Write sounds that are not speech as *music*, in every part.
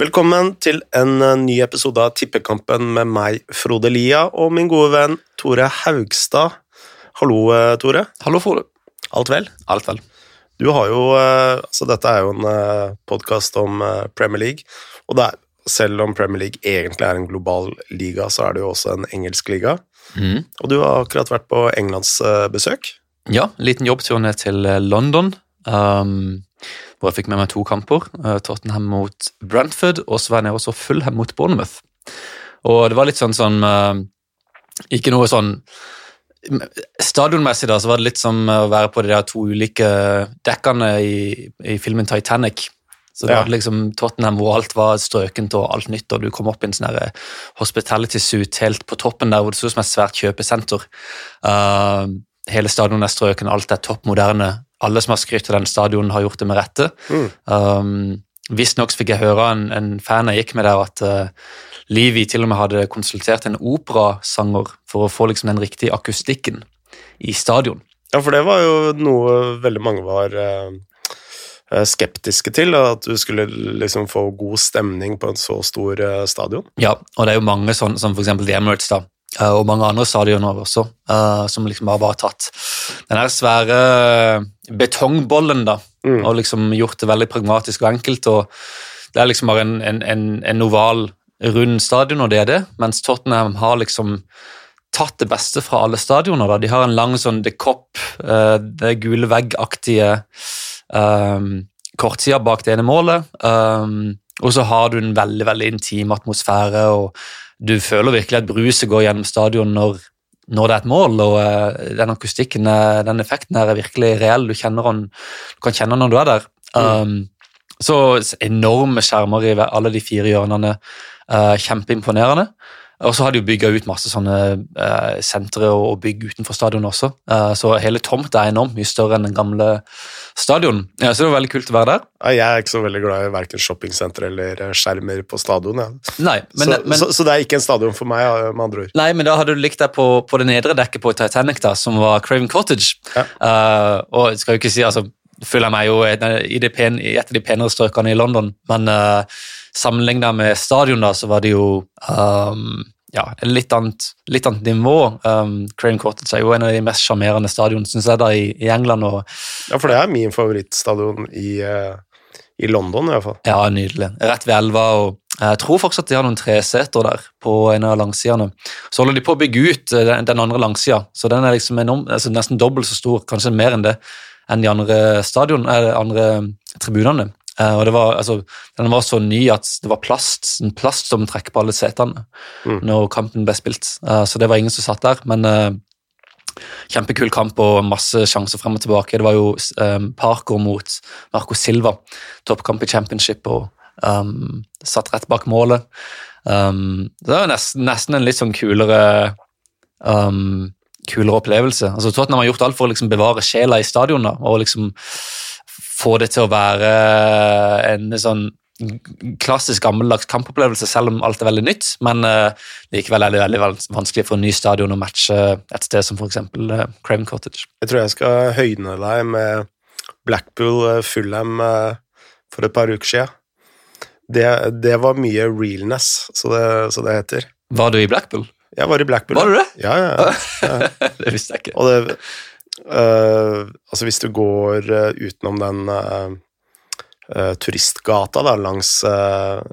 Velkommen til en eh, ny episode av Tippekampen med meg, Frode Lia, og min gode venn Tore Haugstad. Hallo, eh, Tore. Hallo, Frode. Alt vel? Alt vel. Du har jo eh, Altså, dette er jo en podkast om Premier League, og er, selv om Premier League egentlig er en global liga, så er det jo også en engelsk liga. Mm. Og du har akkurat vært på Englands besøk. Ja, liten jobbtur ned til London. Um, hvor jeg fikk med meg to kamper. Uh, Tottenham mot Brentford, og så var jeg nede og så Fulham mot Bournemouth. Og det var litt sånn sånn uh, Ikke noe sånn Stadionmessig da, så var det litt som å være på de der to ulike dekkene i, i filmen Titanic. Så det Ja. var liksom Tottenham hvor alt var strøkent og alt nytt, og du kom opp i en sånn der hospitality suit helt på toppen der hvor det så ut som et svært kjøpesenter. Uh, hele stadionet er strøken, alt er topp moderne. Alle som har skrytt av den stadionen, har gjort det med rette. Mm. Um, Visstnok fikk jeg høre en, en fan jeg gikk med der, at uh, Livi til og med hadde konsultert en operasanger for å få liksom den riktige akustikken i stadion. Ja, for det var jo noe veldig mange var eh, eh, skeptiske til, at du skulle liksom få god stemning på en så stor eh, stadion. Ja, og det er jo mange sånn, som eksempel The Emirates, da, uh, og mange andre stadioner også, uh, som liksom bare var tatt den her svære betongbollen, da, Mm. og liksom gjort det veldig pragmatisk og enkelt. og Det er liksom bare en, en, en, en oval, rund stadion, og det er det. Mens Tottenham har liksom tatt det beste fra alle stadioner. da. De har en lang sånn The Cop, uh, det gule veggaktige um, kortsida bak det ene målet. Um, og så har du en veldig veldig intim atmosfære, og du føler virkelig at bruset går gjennom stadion når, når det er et mål. og uh, Den akustikken, er- den effekten her er virkelig reell. Du, den, du kan kjenne den når du er der. Um, så enorme skjermer i alle de fire hjørnene. Uh, kjempeimponerende. Og så har de jo bygga ut masse sånne uh, sentre og, bygg utenfor stadion også. Uh, så hele tomta er enormt mye større enn den gamle stadion. Ja, så det var veldig kult å være der. Ja, jeg er ikke så veldig glad i verken shoppingsenter eller eh, skjermer på stadion. Ja. Nei, men, så, men, så, så det er ikke en stadion for meg, med andre ord. nei, men da hadde du likt deg på, på det nedre dekket på Titanic, da, som var Craven Cottage. Ja. Uh, og jeg skal jo ikke si, altså, føler jeg meg jo i, det pen, i et av de penere strøkene i London, men uh, sammenligna med stadion, da, så var det jo um, ja, en litt annet, litt annet nivå. Um, Crane Cottage er jo en av de mest sjarmerende stadionene, syns jeg, da, i, i England. og Ja, for det er min favorittstadion i, uh, i London, i hvert fall. Ja, nydelig. Rett ved elva. og Jeg tror at de har noen treseter der på en av langsidene. Så holder de på å bygge ut eh, den, den andre langsida, så den er liksom enorm, altså nesten dobbelt så stor, kanskje mer enn det, enn de andre stadion, eller andre tribunene. Eh, og det var, altså, Den var så ny at det var plast, en plast som trekker på alle setene Mm. når kampen ble spilt. Eh, så det var ingen som satt der. Men eh, kjempekul kamp og masse sjanser frem og tilbake. Det var jo Parker mot Marco Silva, toppkamp i championship, og um, satt rett bak målet. Um, det var nesten, nesten en litt sånn kulere um, kulere opplevelse. Altså Tottenham har gjort alt for å liksom bevare sjela i stadionet og liksom få det til å være en sånn klassisk gammeldags kampopplevelse, selv om alt er veldig nytt. Men uh, likevel er det veldig vanskelig for en ny stadion å matche et sted som f.eks. Uh, Craven Cottage. Jeg tror jeg skal høyne deg med Blackpool eh, Fulham eh, for et par uker siden. Det, det var mye realness, så det, så det heter. Var du i Blackpool? Jeg var i Blackpool. Var du det? Ja, ja. ja. *laughs* det visste jeg ikke. Og det øh, Altså, hvis du går uh, utenom den uh, turistgata da, langs,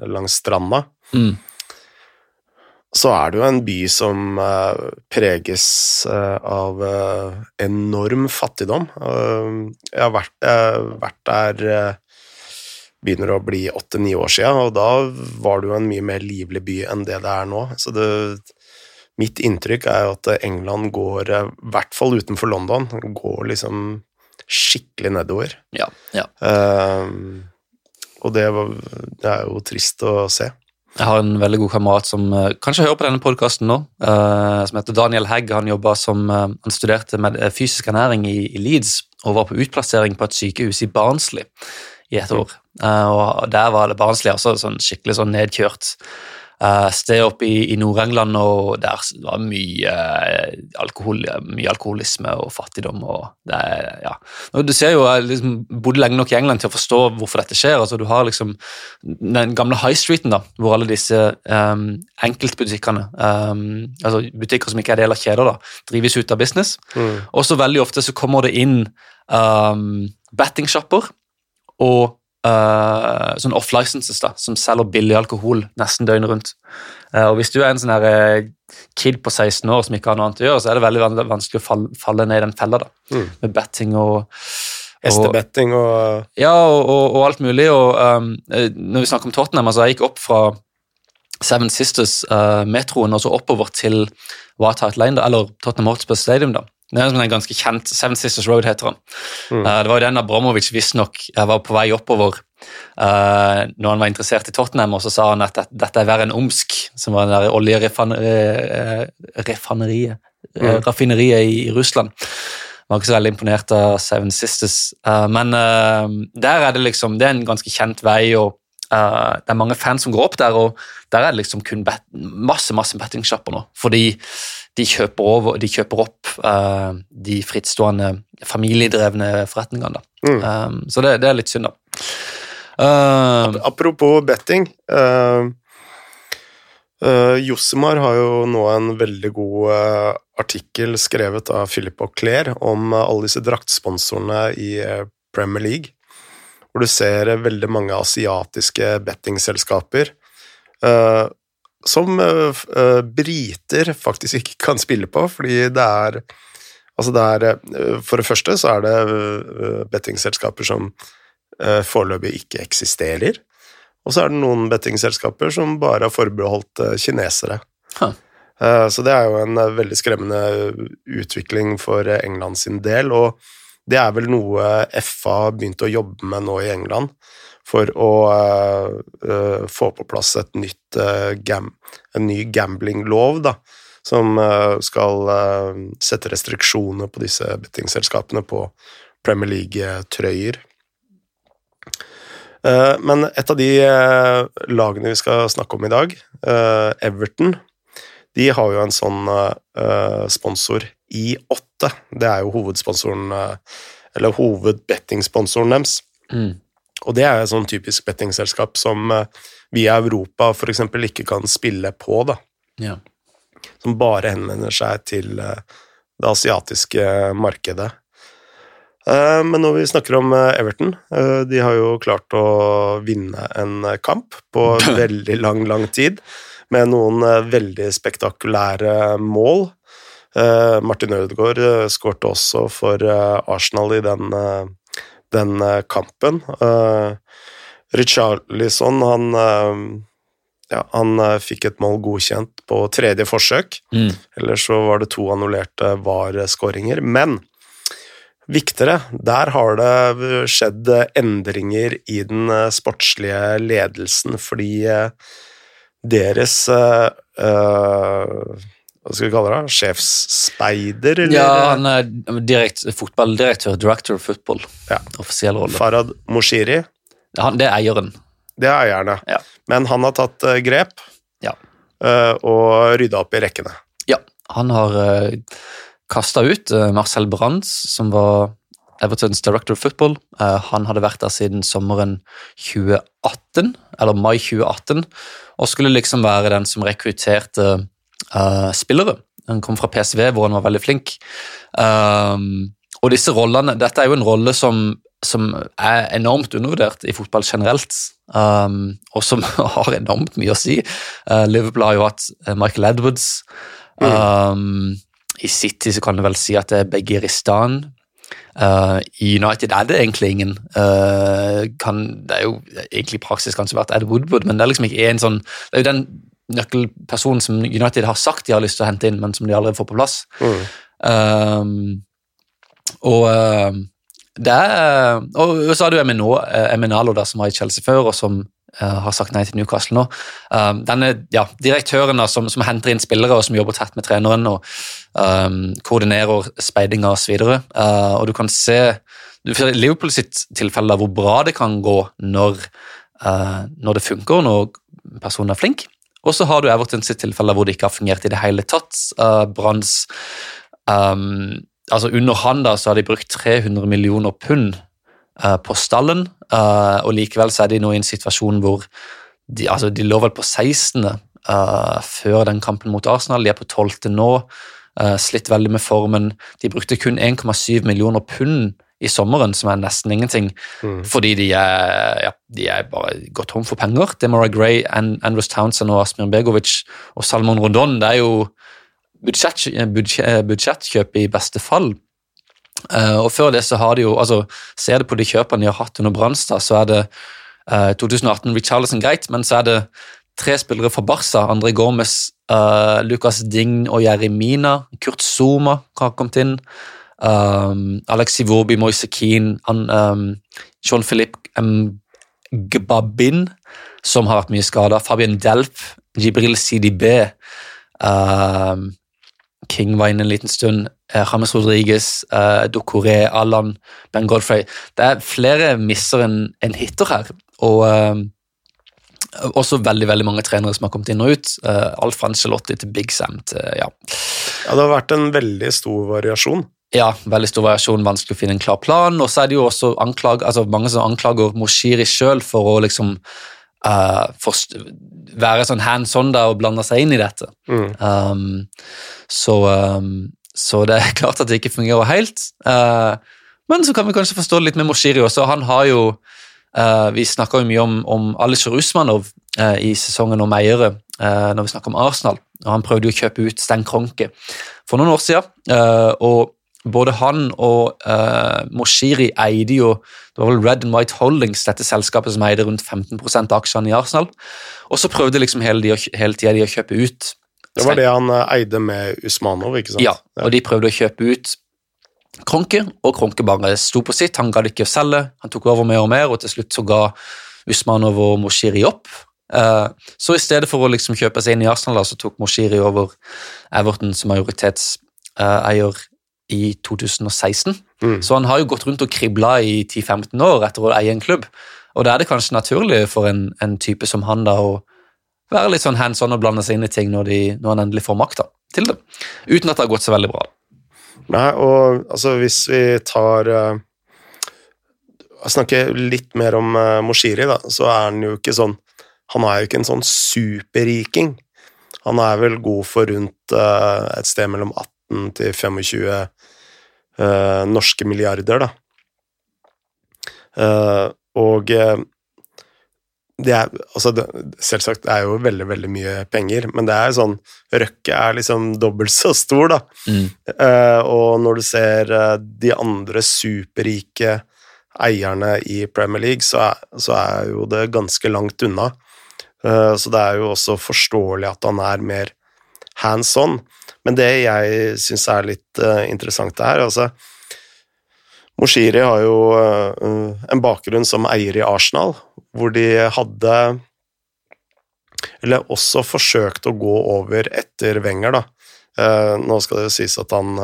langs stranda, Mm. så er det jo en by som preges av enorm fattigdom. Jeg har vært, vært der begynner å bli åtte-ni år siden, og da var det jo en mye mer livlig by enn det det er nå. Så det, mitt inntrykk er jo at England går, eh, i hvert fall utenfor London, går liksom skikkelig nedover. Ja, ja. Uh, og det, var, det er jo trist å se. Jeg har en veldig god kamerat som uh, kanskje hører på denne podkasten nå, uh, som heter Daniel Hegg. Han som Han studerte med fysisk ernæring i, i Leeds og var på utplassering på et sykehus i Barnsley i et år. Eh, og der var det Barnsley også sånn skikkelig sånn nedkjørt uh, sted oppe i, i Nord-England, og der var mye, alkohol, mye alkoholisme og fattigdom. og det, ja. Du ser jo, Jeg liksom, bodde lenge nok i England til å forstå hvorfor dette skjer. altså Du har liksom den gamle high streeten, da, hvor alle disse um, enkeltbutikkene, um, altså butikker som ikke er del av kjeder, da, drives ut av business. Mm. Og så veldig ofte så kommer det inn um, bettingshopper og uh, sånn off-licenses da, som selger billig alkohol nesten døgnet rundt. Uh, og Hvis du er en sånn her, uh, kid på 16 år som ikke har noe annet å gjøre, så er det veldig vanskelig å falle, falle ned i den fella da, mm. med betting og Hestebetting og Ja, og, og, og, alt mulig. og um, Når vi snakker om Tottenham, altså jeg gikk opp fra Seven Sisters-metroen og så oppover til White Hart Lane, da, eller Tottenham Hotspur Stadium. da, det er en ganske kjent Seven Sisters Road heter han. Mm. Uh, det var jo den Abramovic visstnok var på vei oppover uh, når han var interessert i Tottenham, og så sa han at dette er verre enn Omsk, som var det oljeraffineriet mm. raffineriet i, Russland. Jeg var ikke så veldig imponert av Seven Sisters, uh, men der er det liksom, det er en ganske kjent vei. og det er mange fans som går opp der, og der er det liksom kun bet masse masse bettingshopper nå. Fordi de kjøper, over, de kjøper opp uh, de frittstående familiedrevne forretningene. Mm. Um, så det, det, er litt synd, da. Uh, Apropos betting. Uh, Josimar har jo nå en veldig god artikkel skrevet av Philip Auclair om alle disse draktsponsorene i Premier League, hvor du ser veldig mange asiatiske bettingselskaper som uh, briter faktisk ikke kan spille på, fordi det er Altså det er uh, For det første så er det uh, bettingselskaper som uh, foreløpig ikke eksisterer. Og så er det noen bettingselskaper som bare har forbeholdt kinesere. Huh. Så det er jo en veldig skremmende utvikling for England sin del, og det er vel noe FA har begynt å jobbe med nå i England for å uh, få på plass et nytt, uh, gam, en ny gamblinglov, da, som uh, skal sette restriksjoner på disse bettingselskapene på Premier League-trøyer. Men et av de lagene vi skal snakke om i dag, Everton, de har jo en sånn sponsor i åtte. Det er jo hovedsponsoren, eller hovedbettingsponsoren deres. Mm. Og det er et sånn typisk bettingselskap som eh, vi i Europa f.eks. ikke kan spille på, da. Ja. Som bare henvender seg til eh, det asiatiske markedet. Eh, men når vi snakker om Everton, de har jo klart å vinne en kamp på *laughs* veldig lang, lang tid, med noen veldig spektakulære mål. Martin Ødegaard skårte også for Arsenal i den den eh, kampen. Uh, Richarlison, han uh, ja, han fikk et mål godkjent på tredje forsøk. Mm. Ellers så var det to annullerte VAR-skåringer. Men viktigere, der har det skjedd endringer i den sportslige ledelsen, fordi deres uh, hva skal vi kalle det? Sjefsspeider? Eller? Ja, han er direkt, fotballdirektør, director of football. Ja. Offisiell rolle. Farad Moshiri. Ja, han, det er eieren. Det er eieren, ja. Men han har tatt uh, grep ja. uh, og rydda opp i rekkene. Ja, han har uh, eh, kasta ut uh, Marcel Brands, som var Evertons director of football. han hadde vært der siden sommeren 2018, eller mai 2018, og skulle liksom være den som rekrutterte uh, spillere. Han kom fra PSV, hvor han var veldig flink. Um, og disse rollene, Dette er jo en rolle som, som er enormt undervurdert i fotball generelt, um, og som *laughs* har enormt mye å si. Uh, Liverpool har jo hatt Michael Edwards. Um, I City så kan du vel si at det er Begiristan. Uh, I United er det egentlig ingen. Uh, kan, det er jo egentlig i praksis kanskje vært Ed Woodward, men det er liksom ikke en sånn Det er jo den nøkkelperson som United har sagt de har lyst til å hente inn, men som de aldri får på plass. Mm. Um, og uh, det er, og så har du Eminalo, der, som var i Chelsea før, og som uh, har sagt nei til Newcastle nå. Um, denne ja, Direktøren da, som, som, henter inn spillere og som jobber tett med treneren og um, koordinerer speidinga osv. Uh, og du kan se Liverpool sitt tilfelle hvor bra det kan gå når, uh, når det funker, når personen er flink. Og så har du Everton sitt tilfelle hvor det ikke har fungert i det hele tatt. Uh, Branns um, altså Under han da, så har de brukt 300 millioner pund uh, på stallen, uh, og likevel så er de nå i en situasjon hvor de, altså de lå vel på 16. før den kampen mot Arsenal. De er på 12. nå. slitt veldig med formen. De brukte kun 1,7 millioner pund i sommeren, som er nesten ingenting, mm. fordi de er, ja, de er, bare gått tom for penger. Demora Gray, Andrews Townsend og Asmir Begovic og Salmon Rondon det er jo budsjett, budsjettkjøp i beste fall. Uh, og før det så har de jo, altså Ser du på de kjøpene de har hatt under Brannstad, så er det uh, 2018 Richarlison greit, men så er det tre spillere fra Barca. André Gomez, uh, Lucas Ding og Jeremina. Kurt Zuma har kommet inn. Um, Alexi Iwobi, Moise Keane, um, Jean-Philippe Gbabin, som har vært mye skada, Fabian Delp, Jibril CDB, um, King var inne en liten stund, uh, James Rodriguez, uh, Dokore, Allan, Ben Godfrey Det er flere misser enn en hitter her. og um, også veldig veldig mange trenere som har kommet inn og ut. Uh, Alf til Big Sam til ja. ja. Det har vært en veldig stor variasjon. Ja, veldig stor variasjon, vanskelig å finne en klar plan. Og så er det jo også anklag, altså mange som anklager Moshiri sjøl for å liksom uh, for, være sånn hands on der og blande seg inn i dette. Mm. Um, så, um, så, det er *laughs* klart at det ikke fungerer helt. Uh, men så kan vi kanskje forstå det litt med Moshiri også. Han har jo uh, Vi snakka jo mye om, om Alisher Usmanov i sesongen om eiere når vi snakker om Arsenal. og Han prøvde jo å kjøpe ut Sten Kronke for noen år siden. og både han og uh, Moshiri eide jo det var vel Red and White Holdings, dette selskapet som eide rundt 15 av aksjene i Arsenal. Og så prøvde liksom hele, de, hele tida de å kjøpe ut Det var det han eh, eide med Usmanov, ikke sant? Ja, og de prøvde å kjøpe ut Kronke, og Kronke bare sto på sitt. Han gadd ikke å selge, han tok over mer og mer, og til slutt så ga Usmanov og Moshiri opp. Uh, så i stedet for å liksom kjøpe seg inn i Arsenal, da, så tok Moshiri over Everton som majoritetseier i 2016. Mm. Så han har jo gått rundt og kribla i 10-15 år etter å eie en klubb. Og da er det kanskje naturlig for en, en type som han da å være litt sånn hands on og blande seg inn i ting når, de, når han endelig får makta til det. Uten at det har gått så veldig bra. Nei, og altså hvis vi tar uh, Snakker litt mer om uh, Moshiri, da, så er han jo ikke sånn Han er jo ikke en sånn superriking. Han er vel god for rundt uh, et sted mellom 18 til 25 uh, norske milliarder, da. Uh, og uh, det er altså det, Selvsagt, det er jo veldig, veldig mye penger, men det er jo sånn Røkke er liksom dobbelt så stor, da. Mm. og når du ser de andre superrike eierne i Premier League, så er, så er jo det ganske langt unna. så det er jo også forståelig at han er mer hands on. Men det jeg syns er litt uh, interessant her altså Moshiri har jo uh, en bakgrunn som eier i Arsenal, hvor de hadde Eller også forsøkt å gå over etter Wenger, da. Uh, nå skal det jo sies at han,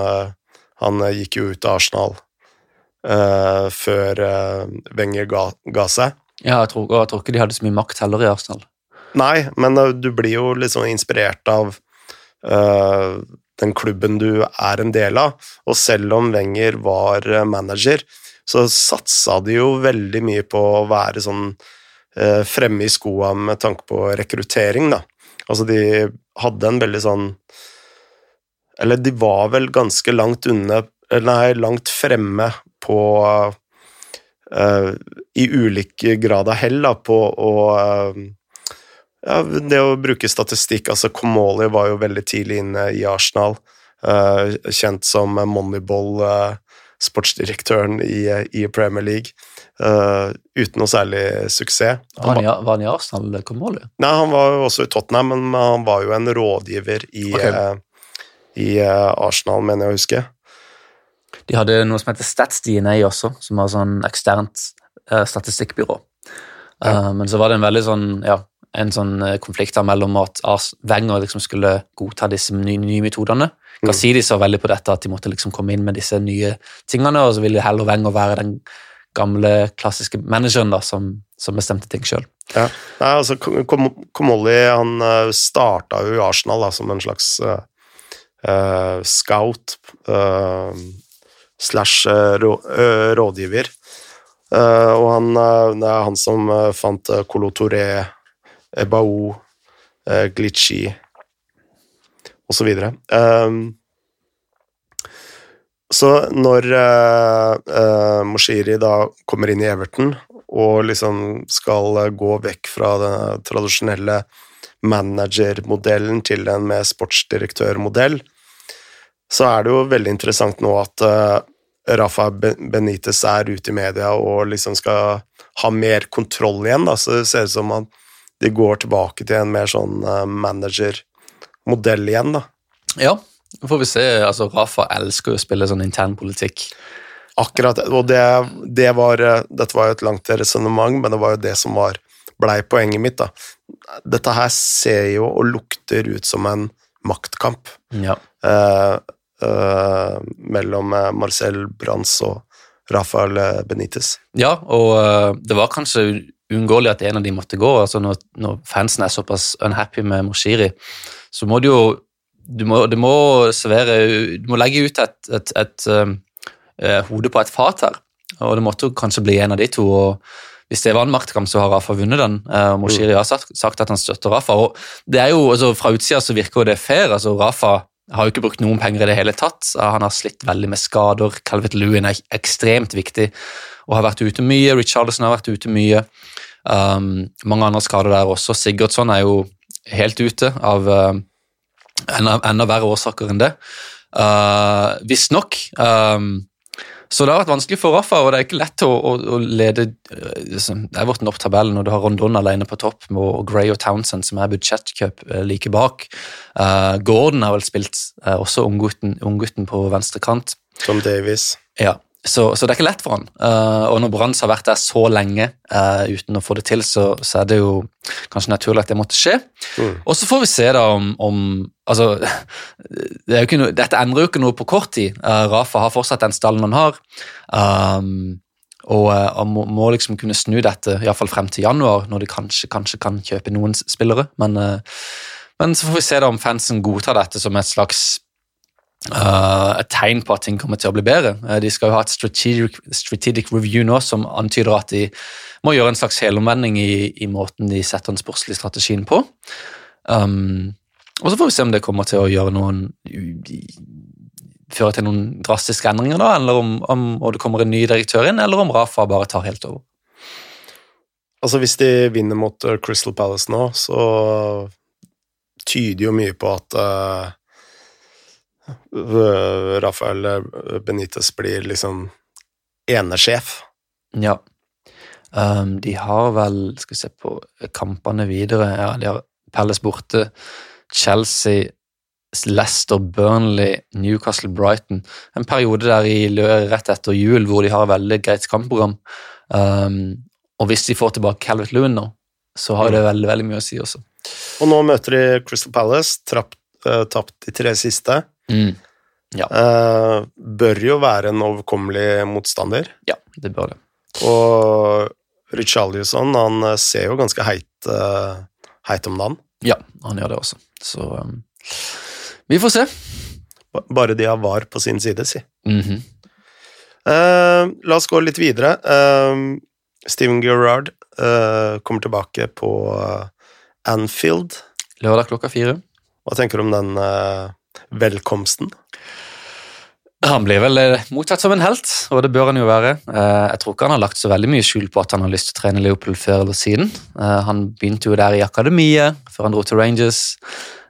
han gikk jo ut av Arsenal før Wenger ga, ga, seg. Ja, jeg tror, jeg tror ikke de hadde så mye makt heller i Arsenal. Nei, men du blir jo liksom inspirert av uh, den klubben du er en del av. Og selv om Wenger var eh, manager, så satsa de jo veldig mye på å være sånn uh, fremme i skoa med tanke på rekruttering, da. Altså, de hadde en veldig sånn Eller de var vel ganske langt unna Nei, langt fremme på uh, I ulik grad av hell, da, på å ja, det å bruke statistikk altså Komoli var jo veldig tidlig inne i Arsenal, uh, kjent som Moneyball-sportsdirektøren uh, i, i, Premier League, uh, uten noe særlig suksess. Han var, var han i Arsenal, Komoli? Nei, han var jo også i Tottenham, men han var jo en rådgiver i, okay. i Arsenal, mener jeg å huske. De hadde noe som heter StatsDNA også, som var sånn eksternt statistikkbyrå. Ja. men så var det en veldig sånn ja, en sånn eh, konflikt mellom at Wenger liksom skulle godta disse nye, nye metodene. Gazidi mm. så veldig på dette, at de måtte liksom komme inn med disse nye tingene, og så ville heller Wenger være den gamle, klassiske manageren da, som, som bestemte ting sjøl. Ja. Nei, altså, Kom- Komolli han uh, starta jo i Arsenal da, som en slags uh, eh, scout uh, slash eh, rå, eh, rådgiver. Eh, og han, eh, det er han som eh, fant Colo Touré, Ebao, eh, Glitchy osv. Um, så når uh, uh, Moshiri da kommer inn i Everton og liksom skal uh, gå vekk fra den tradisjonelle managermodellen til en med sportsdirektørmodell, så er det jo veldig interessant nå at uh, Rafa Benitez er ute i media og liksom skal ha mer kontroll igjen. Da. Så det ser ut som at de går tilbake til en mer sånn manager-modell igjen. da. Ja, får vi se. altså Rafa elsker jo å spille sånn internpolitikk. Akkurat, og det, det var uh, Dette var jo et langt resonnement, men det var jo det som var blei poenget mitt. da. Dette her ser jo og lukter ut som en maktkamp. Ja. Uh, uh, mellom Marcel Brans og Rafael Benitez. Ja, og det var kanskje uunngåelig at en av de måtte gå. altså Når, når fansen er såpass unhappy med Moshiri, så må du jo du må, du må servere Du må legge ut et, et, et um, hode på et fat her, og det måtte jo kanskje bli en av de to. og hvis det var en maktkamp, så har Rafa vunnet den. og Moshiri har sagt, at han støtter Rafa. og det er jo, altså Fra utsida så virker det fair. altså Rafa har jo ikke brukt noen penger i det hele tatt. Han har slitt veldig med skader. Calvet Lewin er ekstremt viktig og har vært ute mye. Richarlison har vært ute mye. Um, mange andre skader der også. Sigurdsson er jo helt ute av uh, enda, enda, verre årsaker enn det. Uh, Visstnok. Um, så det har vært vanskelig for Rafa, og det er ikke lett å, å, å lede Everton opp tabellen når du har Rondon alene på topp og Gray og Townsend, som er budsjettcup like bak. Uh, Gordon har vel spilt uh, også unggutten, ung på venstre kant. Tom Davies. Ja, så, så, det er ikke lett for han. Uh, og når Brann har vært der så lenge uh, uten å få det til, så, så, er det jo kanskje naturlig at det måtte skje. Mm. Og så får vi se da om, om altså, *laughs* det no, Dette endrer jo ikke noe på kort tid. Uh, Rafa har fortsatt den stallen han har. Um, og, og må, må, liksom kunne snu dette, iallfall frem til januar, når de kanskje, kanskje kan kjøpe noen spillere. Men, men så får vi se da om fansen godtar dette som et slags et tegn på at ting kommer til å bli bedre. Uh, de skal jo ha et strategic, strategic, review nå som antyder at de må gjøre en slags helomvending i, i måten de setter den sportslige strategien på. Um, og så får vi se om det kommer til å gjøre noen føre til noen drastiske endringer, da, eller om, om det kommer en ny direktør inn, eller om Rafa bare tar helt over. Altså Hvis de vinner mot Crystal Palace nå, så tyder jo mye på at uh Rafael Benitez blir liksom enesjef. Ja. Um, de har vel Skal vi se på kampene videre. Ja, de har Palace borte, Chelsea, Leicester, Burnley, Newcastle, Brighton. En periode der i rett etter jul hvor de har et veldig greit kampprogram. Um, og hvis de får tilbake Calvert Lewin nå, så har det mm. veldig, veldig mye å si også. Og nå møter de Crystal Palace, trapt, uh, tapt de tre siste. Mm. Ja. Uh, bør jo være en overkommelig motstander. Ja, det bør det. Og Richarlison, han eh, ser jo ganske heit, uh, heit om dagen. Ja, han gjør det også. Så um, vi får se. Bare de har VAR på sin side, si. Mm -hmm. uh, la oss gå litt videre. Steven Gerrard kommer tilbake på Anfield. Lørdag klokka fire. Hva tenker du om den velkomsten? Han blir vel eh, mottatt som en helt, og det bør han jo være. Eh, jeg tror ikke han har lagt så veldig mye skjul på at han har lyst til å trene Liverpool før eller siden. Eh, han begynte jo der i akademiet før han dro til Rangers.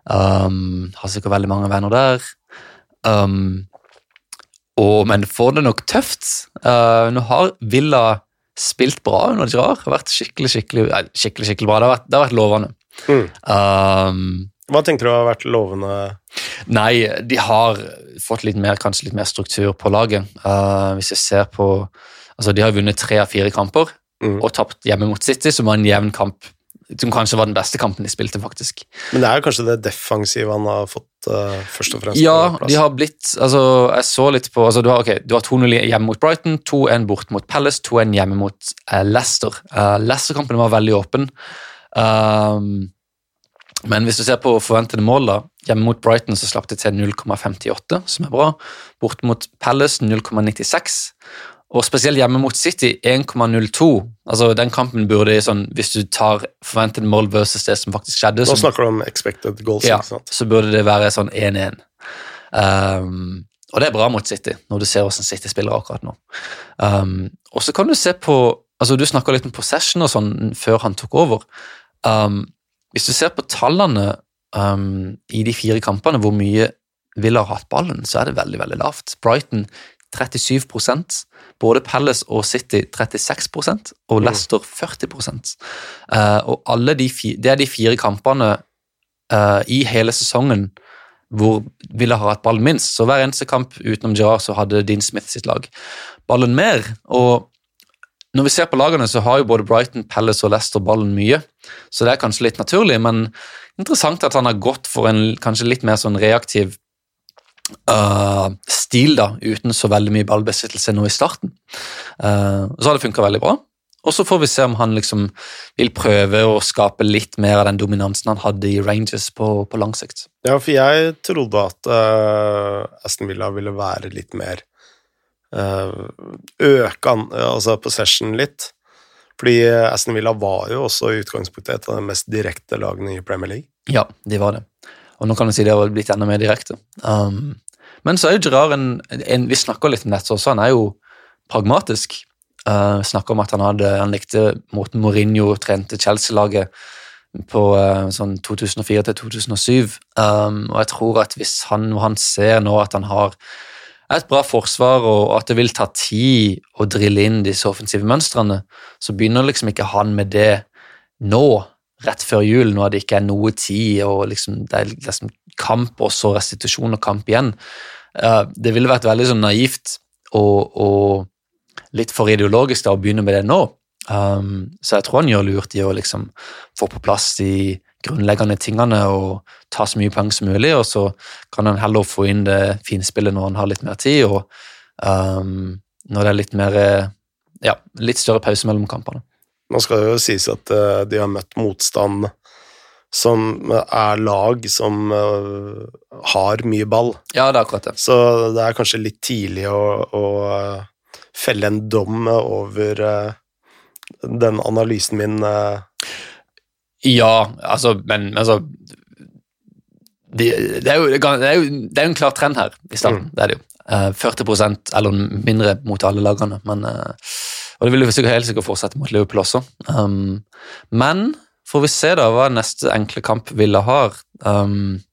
Um, har sikkert veldig mange venner der. Um, og, men får det nok tøft. Uh, nå har Villa spilt bra under Gerard. Har vært skikkelig skikkelig, skikkelig, skikkelig bra. Det har vært, det har vært lovende. Mm. Um, hva tenker du har vært lovende? Nei, de har fått litt mer, kanskje litt mer struktur på laget. Uh, hvis jeg ser på altså De har vunnet tre av fire kamper mm. og tapt hjemme mot City, som var en jevn kamp som kanskje var den beste kampen de spilte, faktisk. Men det er jo kanskje det defensive han har fått uh, først og fremst Ja, de har blitt altså, Jeg så litt på altså, Du har, okay, har 2-0 hjemme mot Brighton, 2-1 bort mot Palace, 2-1 hjemme mot uh, Leicester. Uh, Leicester-kampen var veldig åpen. Um, men hvis du ser på forventede mål, da, hjemme mot Brighton så slapp de til 0,58, som er bra. Bort mot Palace 0,96. Og spesielt hjemme mot City 1,02. Altså Den kampen burde sånn, Hvis du tar forventede mål versus det som faktisk skjedde Nå snakker du om expected goals, ja, så burde det være sånn 1-1. Um, og det er bra mot City, når du ser hvordan City spiller akkurat nå. Um, og så kan du se på altså Du snakka litt om possession og sånn før han tok over. Um, hvis du ser på tallene um, i de fire kampene, hvor mye Villa har hatt ballen, så er det veldig veldig lavt. Brighton 37% både Palace og City 36% og Leicester 40 uh, Og alle de fi, det er de fire kampene uh, i hele sesongen hvor Villa har hatt ballen minst. Så hver eneste kamp utenom Gerard så hadde Dean Smith sitt lag ballen mer. og når vi ser på lagene, så har jo både Brighton, Palace og Leicester ballen mye, så det er kanskje litt naturlig, men interessant at han har gått for en kanskje litt mer sånn reaktiv uh, stil, da, uten så veldig mye ballbesittelse nå i starten. Uh, så har det funka veldig bra. Og så får vi se om han liksom vil prøve å skape litt mer av den dominansen han hadde i Rangers på, på lang sikt. Ja, for jeg trodde at uh, Aston Villa ville være litt mer Øke altså possession litt. Fordi Aston Villa var jo også i utgangspunktet et av de mest direkte lagene i Premier League. Ja, de var det. Og nå kan du si det har blitt enda mer direkte. Um, men så er jo Gerard en, en Vi snakker litt om dette også, han er jo pragmatisk. Uh, snakker om at han, hadde, han likte måten Mourinho trente Chelsea-laget på uh, sånn 2004 til 2007. Um, og jeg tror at hvis han, han ser nå at han har et bra forsvar, og at det vil ta tid å drille inn disse offensive mønstrene, så begynner liksom ikke han med det nå, rett før jul, når det ikke er noe tid, og liksom, det er liksom kamp og så restitusjon og kamp igjen. Uh, det ville vært veldig sånn naivt og, og litt for ideologisk da, å begynne med det nå. Um, så jeg tror han gjør lurt i å liksom få på plass de grunnleggende tingene og ta så mye poeng som mulig, og så kan han heller få inn det finspillet når han har litt mer tid, og um, når det er litt mer ja, litt større pause mellom kampene. Nå skal det jo sies at uh, de har møtt motstand som er lag som uh, har mye ball. Ja, det er akkurat det. Så det er kanskje litt tidlig å, å felle en dom over den analysen min. Ja, altså, men altså det, det, er jo, det, er jo, det er jo en klar trend her i starten. Mm. Det er det jo. 40% eller mindre mot alle lagene. Men, og det vil jo sikkert helt sikkert fortsette mot Liverpool også. Um, men får vi se da hva neste enkle kamp Villa har. Um,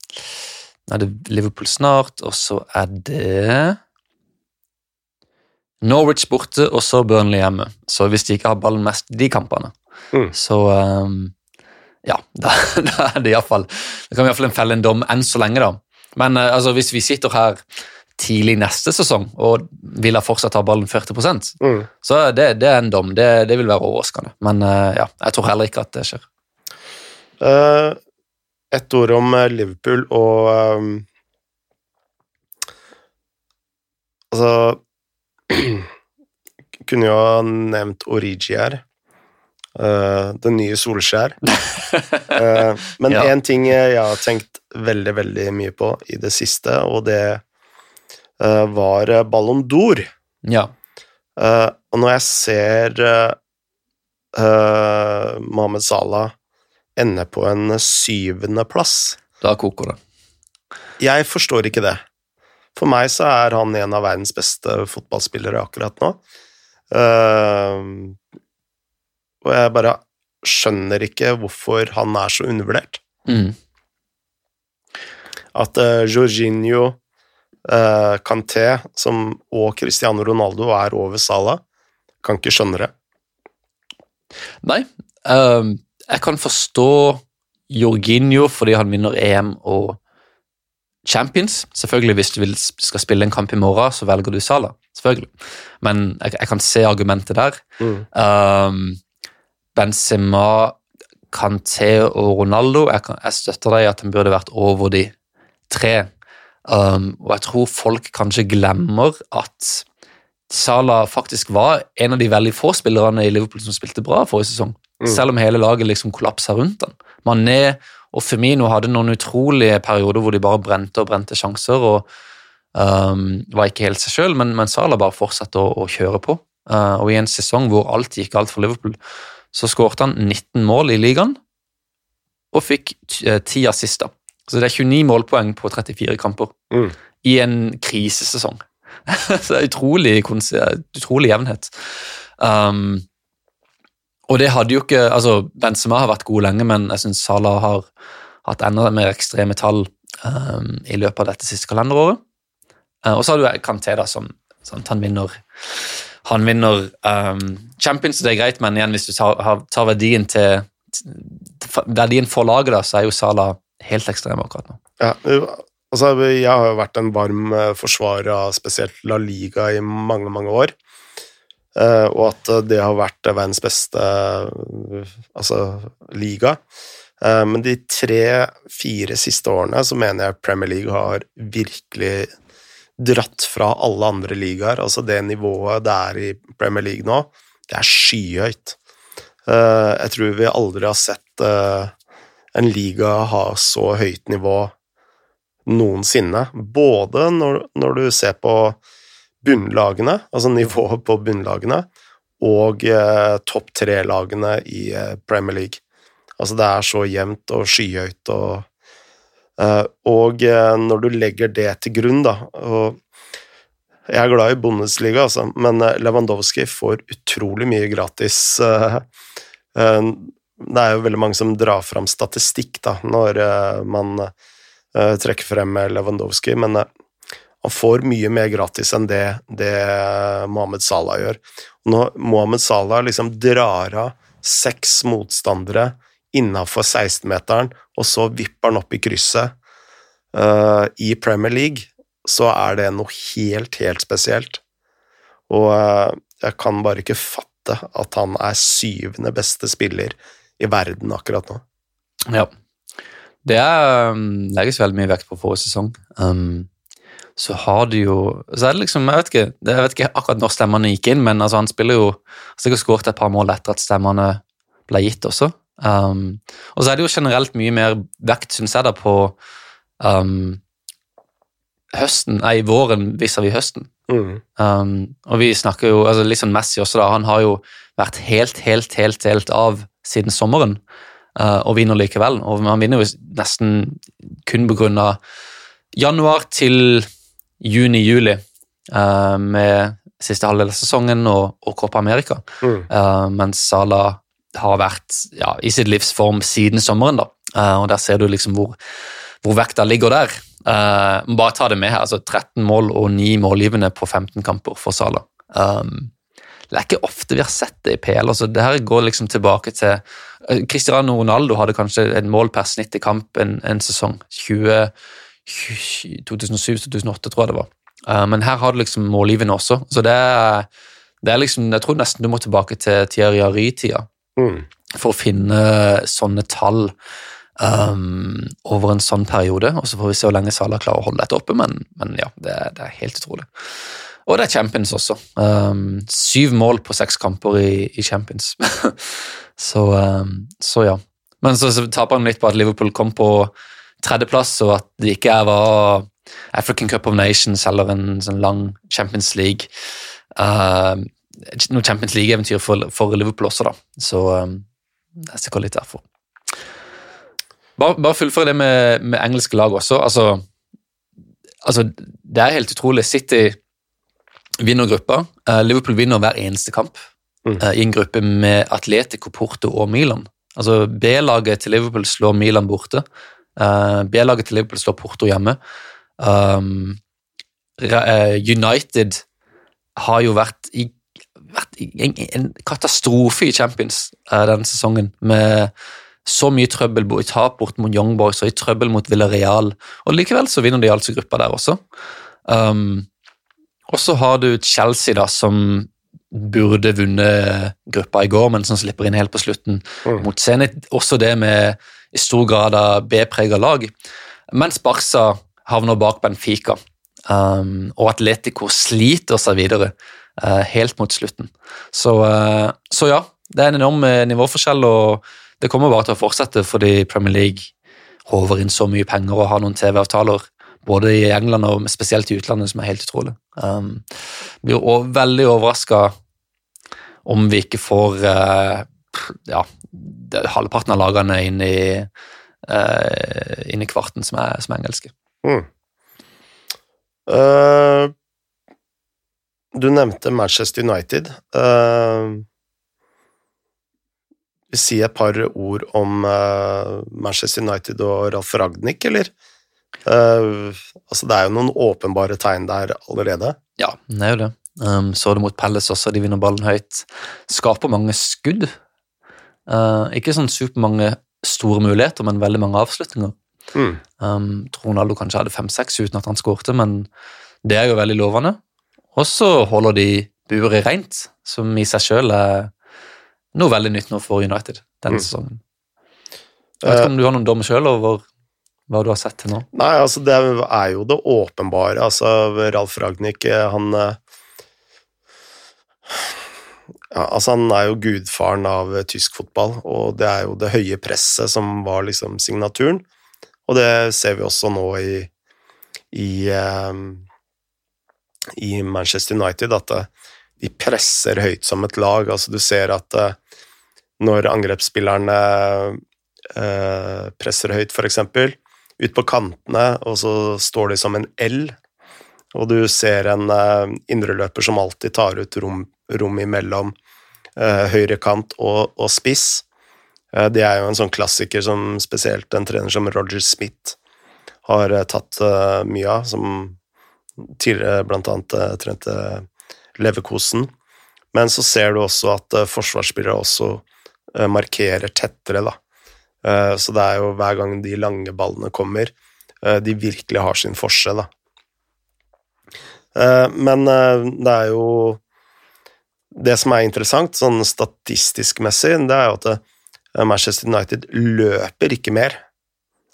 er det Liverpool snart, og så er det Norwich borte, og så Burnley hjemme. Så hvis de ikke har ballen mest de kampene, mm. så um, ja, *laughs* da, da er det iallfall Da kan vi iallfall felle en dom enn så lenge, da. Men uh, altså, hvis vi sitter her tidlig neste sesong og vil ha fortsatt ha ballen 40 mm. så det, det, er en dom. Det, det vil være overraskende. Men uh, ja, jeg tror heller ikke at det skjer. Uh, et ord om Liverpool og um, Altså *clears throat* Kunne jo ha nevnt Origi her. Uh, den nye Solskjær. uh, *laughs* men én ja. ting jeg har tenkt veldig, veldig mye på i det siste, og det uh, var Ballon d'Or. Ja. og når jeg ser Mohammed Salah ende på en syvendeplass Da koker det. Jeg forstår ikke det. For meg så er han en av verdens beste fotballspillere akkurat nå. Uh, og jeg bare skjønner ikke hvorfor han er så undervurdert. Mm. At uh, Jorginho, uh, Canté som, og Cristiano Ronaldo er over Salah, kan ikke skjønne det. Nei, uh, jeg kan forstå Jorginho fordi han vinner EM og Champions. Selvfølgelig, hvis du vil, skal spille en kamp i morgen, så velger du Salah. Selvfølgelig. Men jeg, jeg kan se argumentet der. Mm. Um, Benzema Canté og Ronaldo. Jeg, kan, jeg støtter deg i at han burde vært over de tre. Um, og jeg tror folk kanskje glemmer at Salah faktisk var en av de veldig få spillerne i Liverpool som spilte bra forrige sesong. Mm. Selv om hele laget liksom kollapsa rundt han. Mané og Femino hadde noen utrolige perioder hvor de bare brente og brente sjanser. og um, Var ikke helt seg sjøl, men, men Salah bare fortsatte å, å kjøre på. Uh, og i en sesong hvor alt gikk galt for Liverpool, så skårte han 19 mål i ligaen og fikk 10 eh, assister. Så det er 29 målpoeng på 34 kamper mm. i en krisesesong. *laughs* så det er utrolig, utrolig jevnhet. Um, og det hadde jo ikke altså Benzema har vært god lenge, men jeg syns Salah har hatt enda mer ekstreme tall um, i løpet av dette siste kalenderåret. Uh, og så har du Kanté, da, som, som han vinner han vinner um, Champions, det er greit, men igjen, hvis du tar, tar verdien til verdien for laget, da, så er jo Sala helt ekstrem akkurat nå. Ja, altså, jeg har jo vært en varm eh, forsvarer av spesielt La Liga i mange, mange år. Uh, og at det har vært verdens beste uh, altså, liga. Men de tre-fire siste årene så mener jeg Premier League har virkelig dratt fra alle andre ligaer. Altså det nivået det er i Premier League nå, det er skyhøyt. Eh, jeg tror vi aldri har sett eh, en liga ha så høyt nivå noensinne. Både når, når du ser på bunnlagene, altså nivået på bunnlagene, og eh, topp tre-lagene i Premier League. Altså det er så jevnt og skyhøyt og og eh, når du legger det til grunn, da og Jeg er glad i Bundesliga, altså, men eh, Lewandowski får utrolig mye gratis. Det er jo veldig mange som drar fram statistikk da, når man trekker frem Lewandowski, men han får mye mer gratis enn det, det Mohammed Salah gjør. Når Mohammed Salah liksom drar av seks motstandere innafor 16-meteren, og så vipper han opp i krysset uh, i Premier League, så er det noe helt, helt spesielt. Og uh, jeg kan bare ikke fatte at han er syvende beste spiller i verden akkurat nå. Ja. Det um, legges veldig mye vekt på forrige sesong. Um, så har du jo så er det liksom, Jeg vet ikke, jeg vet ikke akkurat når stemmene gikk inn, men altså han spiller jo sikkert skåret et par mål etter at stemmene ble gitt også. Um, og så er det jo generelt mye mer vekt, syns jeg, da, på um, høsten, nei, våren vis-à-vis høsten. Mm. Um, og vi snakker jo altså liksom Messi også, da. Han har jo vært helt, helt, helt, delt av siden sommeren. Uh, og vinner likevel. Og han vinner jo nesten kun på grunn av januar til juni-juli uh, med siste halvdel av sesongen og, og Copa America. Mm. Uh, mens Salah har vært ja, i sitt livsform siden sommeren. da. Uh, og Der ser du liksom hvor, hvor vekta ligger der. Uh, bare ta det med her. altså 13 mål og 9 målgivende på 15 kamper for Sala. Um, det er ikke ofte vi har sett det i PL. altså Det her går liksom tilbake til uh, Cristiano Ronaldo hadde kanskje et mål per snitt i kamp en, en sesong. 2007-2008, tror jeg det var. Men her har du liksom målgivende også. Så det er, det er liksom, Jeg tror nesten du må tilbake til Thierry Henry-tida mm. for å finne sånne tall um, over en sånn periode. Og så får vi se hvor lenge Salah klarer å holde dette oppe, men, men ja, det, det, er helt utrolig. Og det er Champions også. Um, syv mål på seks kamper i, i Champions. *laughs* så, um, så, ja. Men så, så taper han litt på at Liverpool kom på tredjeplass, og at det ikke var African Cup of Nations eller en sånn lang Champions League. Uh, noe Champions League-eventyr for, for, Liverpool også, da. Så um, det er sikkert litt derfor. Bare, bare fullføre det med, med, engelske lag også. Altså, altså, det er helt utrolig. City vinner gruppa. Uh, Liverpool vinner hver eneste kamp mm. uh, i en gruppe med Atletico, Porto og Milan. Altså, B-laget til Liverpool slår Milan borte. Uh, B-laget til Liverpool slår Porto hjemme. Um, United har jo vært i vært en, en katastrofe i Champions uh, denne sesongen. Med så mye trøbbel i tap bort mot Young Boys og i trøbbel mot Villarreal. Og likevel så vinner de altså gruppa der også. Um, og så har du Chelsea, da, som burde vunnet gruppa i går, men som slipper inn helt på slutten Mm. mot Zenit. Også det med i stor grad av B-prega lag. Mens Barca havner bak Benfica, um, og Atletico sliter seg videre eh, helt mot slutten. Så, eh, så ja, det er en enorm eh, nivåforskjell, og det kommer bare til å fortsette fordi Premier League håver inn så mye penger og har noen TV-avtaler både i England og spesielt i utlandet, som er helt utrolig. Um, blir veldig overraska om vi ikke får eh, ja, halvparten av lagene inn i, eh, inn i kvarten som er, som er engelske. Mm. Eh, du nevnte Manchester United. Uh, vil si et par ord om uh, Manchester United og Ralf Ragnhild, eller? Uh, altså, det er jo noen åpenbare tegn der allerede. Ja, det er jo det. Um, så det mot Palace også, de vinner ballen høyt. Skaper mange skudd. Uh, ikke sånn supermange store muligheter, men veldig mange avslutninger. Mm. Um, tror Ronaldo kanskje hadde fem-seks uten at han skårte, men det er jo veldig lovende. Og så holder de buret rent, som i seg sjøl er noe veldig nytt nå for United denne Mm. sesongen. Jeg vet ikke om du har noen dom sjøl over hva du har sett til nå? Nei, altså det er jo det åpenbare. Altså, Ralf Ragnhild, han eh, ja, altså Han er jo gudfaren av eh, tysk fotball, og det er jo det høye presset som var liksom signaturen. Og det ser vi også nå i, i, eh, i Manchester United, at eh, de presser høyt som et lag. Altså, du ser at eh, når angrepsspillerne eh, presser høyt, f.eks., ut på kantene, og så står de som en L, og du ser en uh, indreløper som alltid tar ut rom, rom imellom uh, høyre kant og, og spiss. Eh, det er jo en sånn klassiker som spesielt en trener som Roger Smith har eh, tatt eh, mye av, som tidligere annet eh, trente Leverkosen. Men så ser du også at eh, forsvarsspillere også eh, markerer tettere, da. Så det er jo hver gang de lange ballene kommer, de virkelig har sin forskjell, da. Men det er jo Det som er interessant, sånn statistisk messig, det er jo at Manchester United løper ikke mer.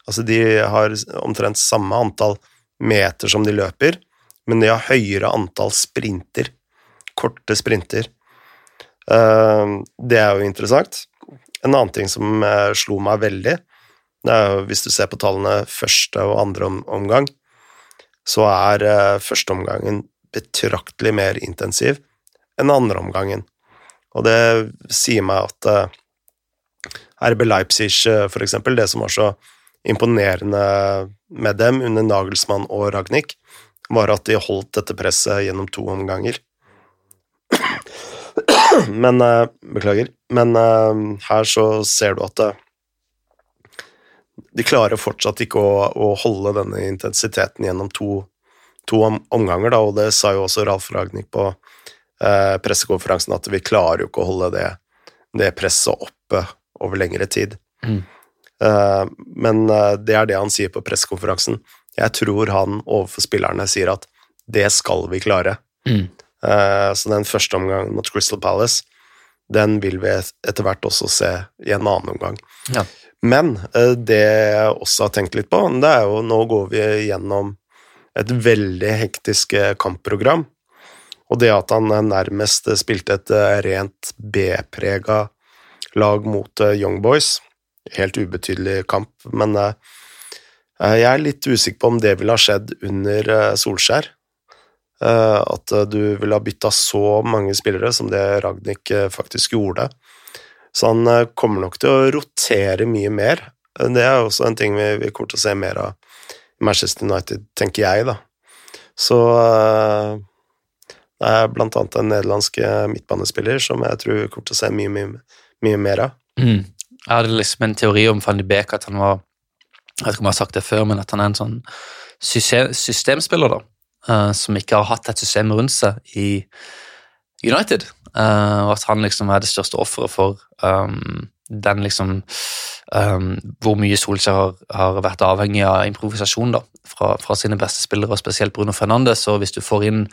Altså, de har omtrent samme antall meter som de løper, men de har høyere antall sprinter. Korte sprinter. Eh, Det er jo interessant. En annen ting som eh, slo meg veldig, det er jo hvis du ser på tallene første og andre omgang, så er førsteomgangen første omgangen betraktelig mer intensiv enn andre omgangen. Og det sier meg at eh, RB Leipzig, eh, for eksempel, det som var så imponerende med dem under Nagelsmann og Ragnhild, var at de holdt dette presset gjennom to omganger. *clears throat* Men eh, Beklager. Men eh, her så ser du at eh, de klarer fortsatt ikke å, å holde denne intensiteten gjennom to, to omganger, da, og det sa jo også Ralf Ragnhild på eh, pressekonferansen, at vi klarer jo ikke å holde det, det presset oppe over lengre tid. Mm. Eh, men det er det han sier på pressekonferansen. Jeg tror han overfor spillerne sier at det skal vi klare. Mm. Eh, Så den første omgangen mot Crystal Palace, den vil vi etter hvert også se i en annen omgang. Ja. Men eh, det jeg også har tenkt litt på, det er jo nå går vi gjennom et veldig hektisk eh, kampprogram. Og det at han nærmest spilte et rent B-prega lag mot Young Boys, helt ubetydelig kamp, men jeg er litt usikker på om det ville ha skjedd under eh, Solskjær. Eh, At eh, du ville ha bytta så mange spillere som det Ragnhild eh, faktisk gjorde. Så han eh, kommer nok til å rotere mye mer. Eh, Det er også en ting vi, vi kommer til å se mer av i Manchester United, tenker jeg, da. Så eh, det er blant annet en nederlandsk eh, midtbanespiller som jeg tror kommer til å se mye, mye, mye mer av. Mm. Jeg hadde liksom en teori om Van de Beek at han var Jeg vet ikke om jeg har sagt det før, men at han er en sånn system, systemspiller, da. Uh, som ikke har hatt et system rundt seg i United. Uh, og at han liksom er det største offeret for um, den liksom um, Hvor mye Solskjær har, har, vært avhengig av improvisasjon da, fra, fra, sine beste spillere, og spesielt Bruno Fernandes. Og hvis du får inn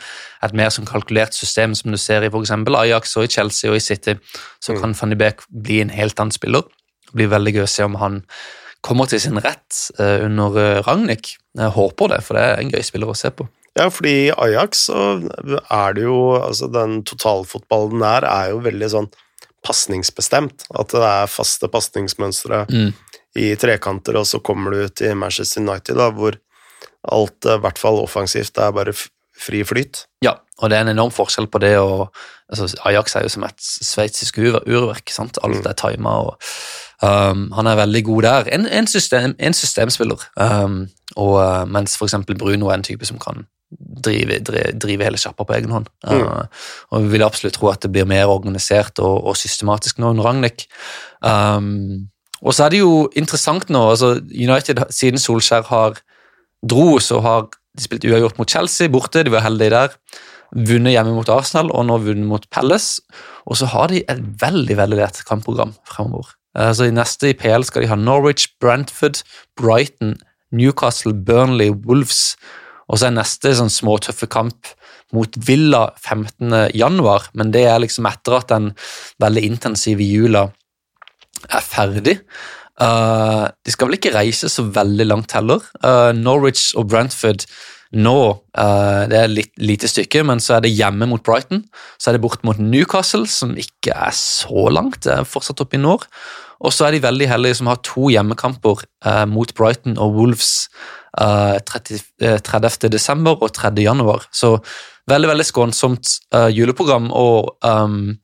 et mer sånn kalkulert system, som du ser i f.eks. Ajax og i Chelsea og i City, så mm. kan Fanny Beek bli en helt annen spiller. Det blir veldig gøy å se om han kommer til sin rett uh, under uh, Ragnhild. Jeg håper det, for det er en gøy spiller å se på. Ja, fordi i Ajax så er det jo Altså, den totalfotballen der er jo veldig sånn pasningsbestemt. At det er faste pasningsmønstre mm. i trekanter, og så kommer du til Manchester United, da, hvor alt, i hvert fall offensivt, er bare fri flyt. Ja, og det er en enorm forskjell på det og altså, Ajax er jo som et sveitsisk urverk. sant? Alt er tima, og um, han er veldig god der. En, en, system, en systemspiller. Um, og, uh, mens f.eks. Bruno er en type som kan drive, drive, drive hele sjappa på egen hånd. Mm. Uh, og vi vil absolutt tro at det blir mer organisert og, og systematisk nå under Ragnhild. Um, og så er det jo interessant nå, altså United siden Solskjær har dro, så har de spilt uavgjort mot Chelsea borte, de var heldige der. Vunnet hjemme mot Arsenal og nå vunnet mot Palace. Og så har de et veldig veldig lett kampprogram fremover. Altså I neste i PL skal de ha Norwich, Brentford, Brighton, Newcastle, Burnley, Wolves og så er neste sånn småtøffe kamp mot Villa 15. januar, men det er liksom etter at den veldig intensive jula er ferdig. Uh, de skal vel ikke reise så veldig langt heller. Uh, Norwich og Brentford nå uh, Det er litt lite stykke, men så er det hjemme mot Brighton. Så er det bort mot Newcastle, som ikke er så langt, det er fortsatt oppe i nord. Og så er de veldig heldige som har to hjemmekamper mot Brighton og Wolves 30, eh, 30. Eh, desember og 3. januar. Så veldig veldig skånsomt uh, juleprogram. Og um,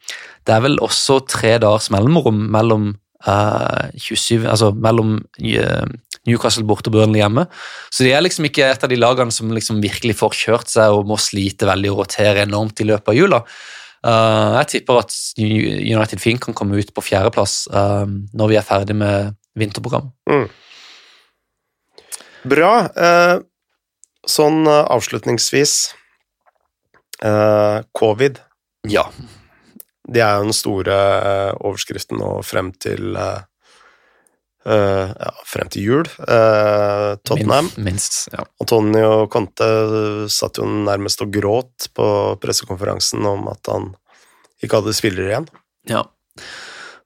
det er vel også tre dagers mellomrom mellom, uh, 27, altså mellom uh, Newcastle borte og Burnley hjemme. Så de er liksom ikke et av de lagene som liksom virkelig får kjørt seg og må slite veldig og rotere enormt i løpet av jula. Uh, jeg tipper at United Fink kan komme ut på fjerdeplass uh, når vi er ferdig med vinterprogram. Mm. Bra. Uh, sånn avslutningsvis Covid. Ja. Det er jo den store overskriften nå frem til ja, frem til jul. Tottenham. Minst, ja. Antonio Conte satt jo nærmest og gråt på pressekonferansen om at han ikke hadde spillere igjen. Ja.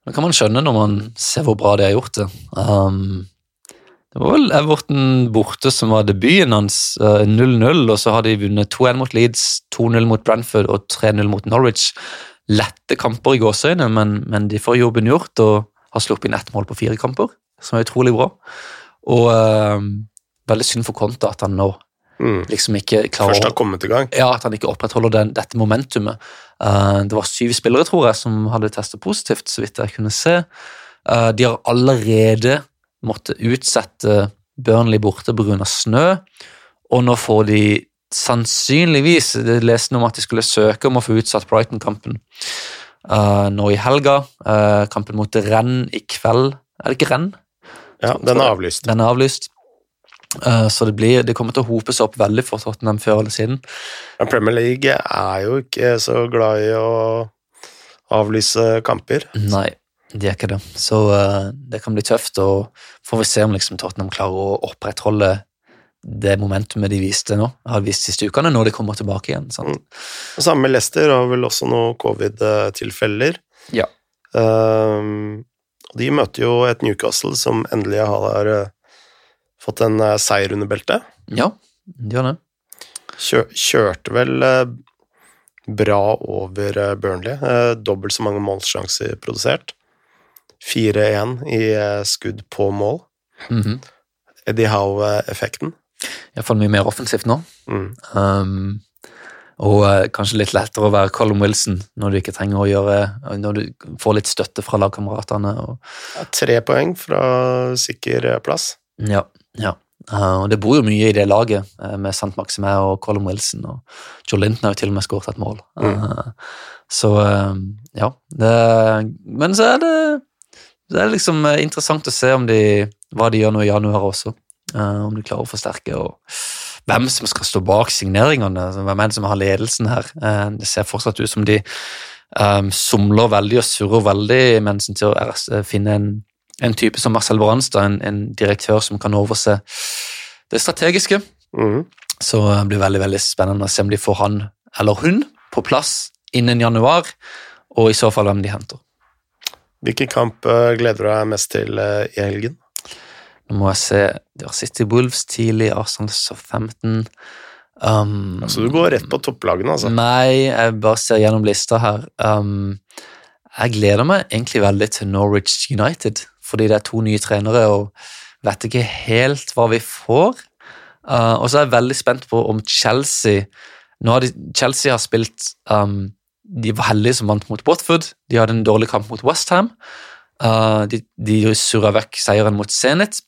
Det kan man skjønne når man ser hvor bra de har gjort det. Um, det var vel Everton borte som var debuten hans, 0-0, uh, og så har de vunnet 2-1 mot Leeds, 2-0 mot Brentford og 3-0 mot Norwich. Lette kamper i gåseøyne, men, men, de får jobben gjort og har sluppet inn ett mål på fire kamper, som er utrolig bra. Og uh, veldig synd for Konta at han nå mm. liksom ikke klarer Først har kommet i gang. Ja, at han ikke opprettholder den, dette momentumet. Uh, det var syv spillere, tror jeg, som hadde testet positivt, så vidt jeg kunne se. Uh, de har allerede måttet utsette Burnley borte pga. snø, og nå får de sannsynligvis Jeg leste om at de skulle søke om å få utsatt Brighton-kampen nå i helga. Kampen mot Renn i kveld. Er det ikke Renn? Ja, den er avlyst. Den er avlyst. Uh, så det, blir, det, kommer til å hope seg opp veldig for Tottenham før eller siden. Men Premier League er jo ikke så glad i å avlyse kamper. Nei, de er ikke det. Så uh, det kan bli tøft, og får vi se om liksom, Tottenham klarer å opprettholde det momentumet de viste nå, har vist siste ukene, når de kommer tilbake igjen. Mm. Samme med Leicester har vel også noen covid-tilfeller. Ja. Uh, de møter jo et Newcastle som endelig har uh, fått en uh, seier under beltet. Ja, de gjør det. Kjør, kjørte vel bra over Burnley. Dobbelt så mange målsjanser produsert. 4-1 i eh, skudd på mål. Mm -hmm. Eddie Howe-effekten. Iallfall mye mer offensivt nå. Mm. Um, og uh, kanskje litt lettere å være Colin Wilson når du ikke trenger å gjøre Når du får litt støtte fra lagkameratene. Ja, tre poeng fra sikker eh, plass. Ja. ja. Uh, og det bor jo mye i det laget, uh, med Sant Maxime og Colin Wilson. Og Joe Linton har jo til og med skåret et mål. Mm. så ja. Det, men så er det det er liksom eh, interessant å se de, hva de gjør nå i januar også. Uh, om de klarer å forsterke, og hvem som skal stå bak signeringene. Altså, hvem er det som har ledelsen her? Uh, det ser fortsatt ut som de um, somler veldig og surrer veldig mens en til å finne en, en, type som Marcel Branstad, en, en, direktør som kan overse det strategiske. Mm. Så det blir veldig veldig spennende å se om de får han eller hun på plass innen januar, og i så fall hvem de henter. Hvilken kamp gleder du deg mest til i helgen? Nå må jeg se Det var City Wolves tidlig, Arsenal så 15 um, Så du går rett på topplagene, altså? Nei, jeg bare ser gjennom lista her. Um, jeg gleder meg egentlig veldig til Norwich United, fordi det er to nye trenere og vet ikke helt hva vi får. Uh, og så er jeg veldig spent på om Chelsea nå har de, Chelsea har spilt um, De var heldige som vant mot Watford. De hadde en dårlig kamp mot Westham. Uh, de de surra vekk seieren mot Zenit.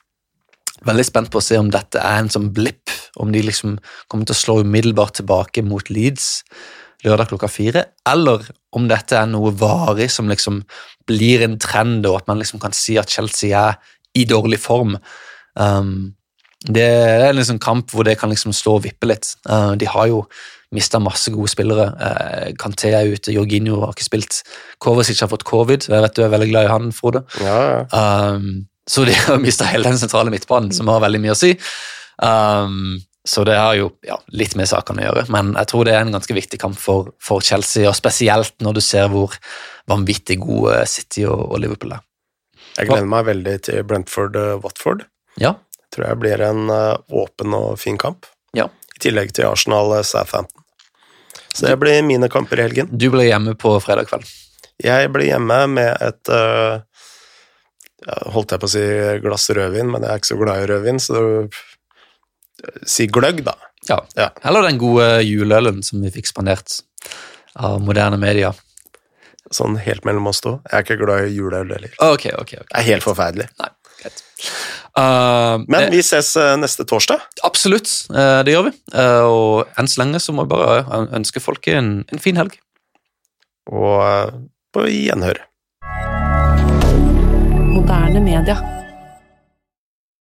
Veldig spent på å se om dette er en sånn blipp, om de liksom kommer til å slå umiddelbart tilbake mot Leeds lørdag klokka fire, eller om dette er noe varig som liksom blir en trend, og at man liksom kan si at Chelsea er i dårlig form. Um, det er en liksom kamp hvor det kan liksom stå og vippe litt. Uh, de har jo mista masse gode spillere. Uh, Kanté er ute, Jorginho har ikke spilt. Kovacic har fått covid, jeg vet du er veldig glad i han, Frode. Ja, ja. Um, så de har *laughs* mista hele den sentrale midtbanen, som har veldig mye å si. Um, så det har jo ja, litt med sakene å gjøre, men jeg tror det er en ganske viktig kamp for, for Chelsea, og spesielt når du ser hvor vanvittig gode City og, og Liverpool er. Jeg gleder meg veldig til Brentford-Watford. Ja. Jeg tror jeg blir en uh, åpen og fin kamp. Ja. I tillegg til Arsenal-Southampton. Så det blir mine kamper i helgen. Du blir hjemme på fredag kveld? Jeg blir hjemme med et uh, Holdt jeg på å si glass rødvin, men jeg er ikke så glad i rødvin, så si gløgg, da. Ja. ja. Eller den gode juleølen som vi fikk spandert av moderne media. Sånn helt mellom oss to. Jeg er ikke glad i juleøl heller. Okay, okay, okay. Det er helt forferdelig. Nei, greit. Uh, Men vi ses uh, neste torsdag. Absolutt, uh, det gjør vi. og enn så lenge så må vi bare ønske folket en, en fin helg. Og på gjenhør. Moderne media.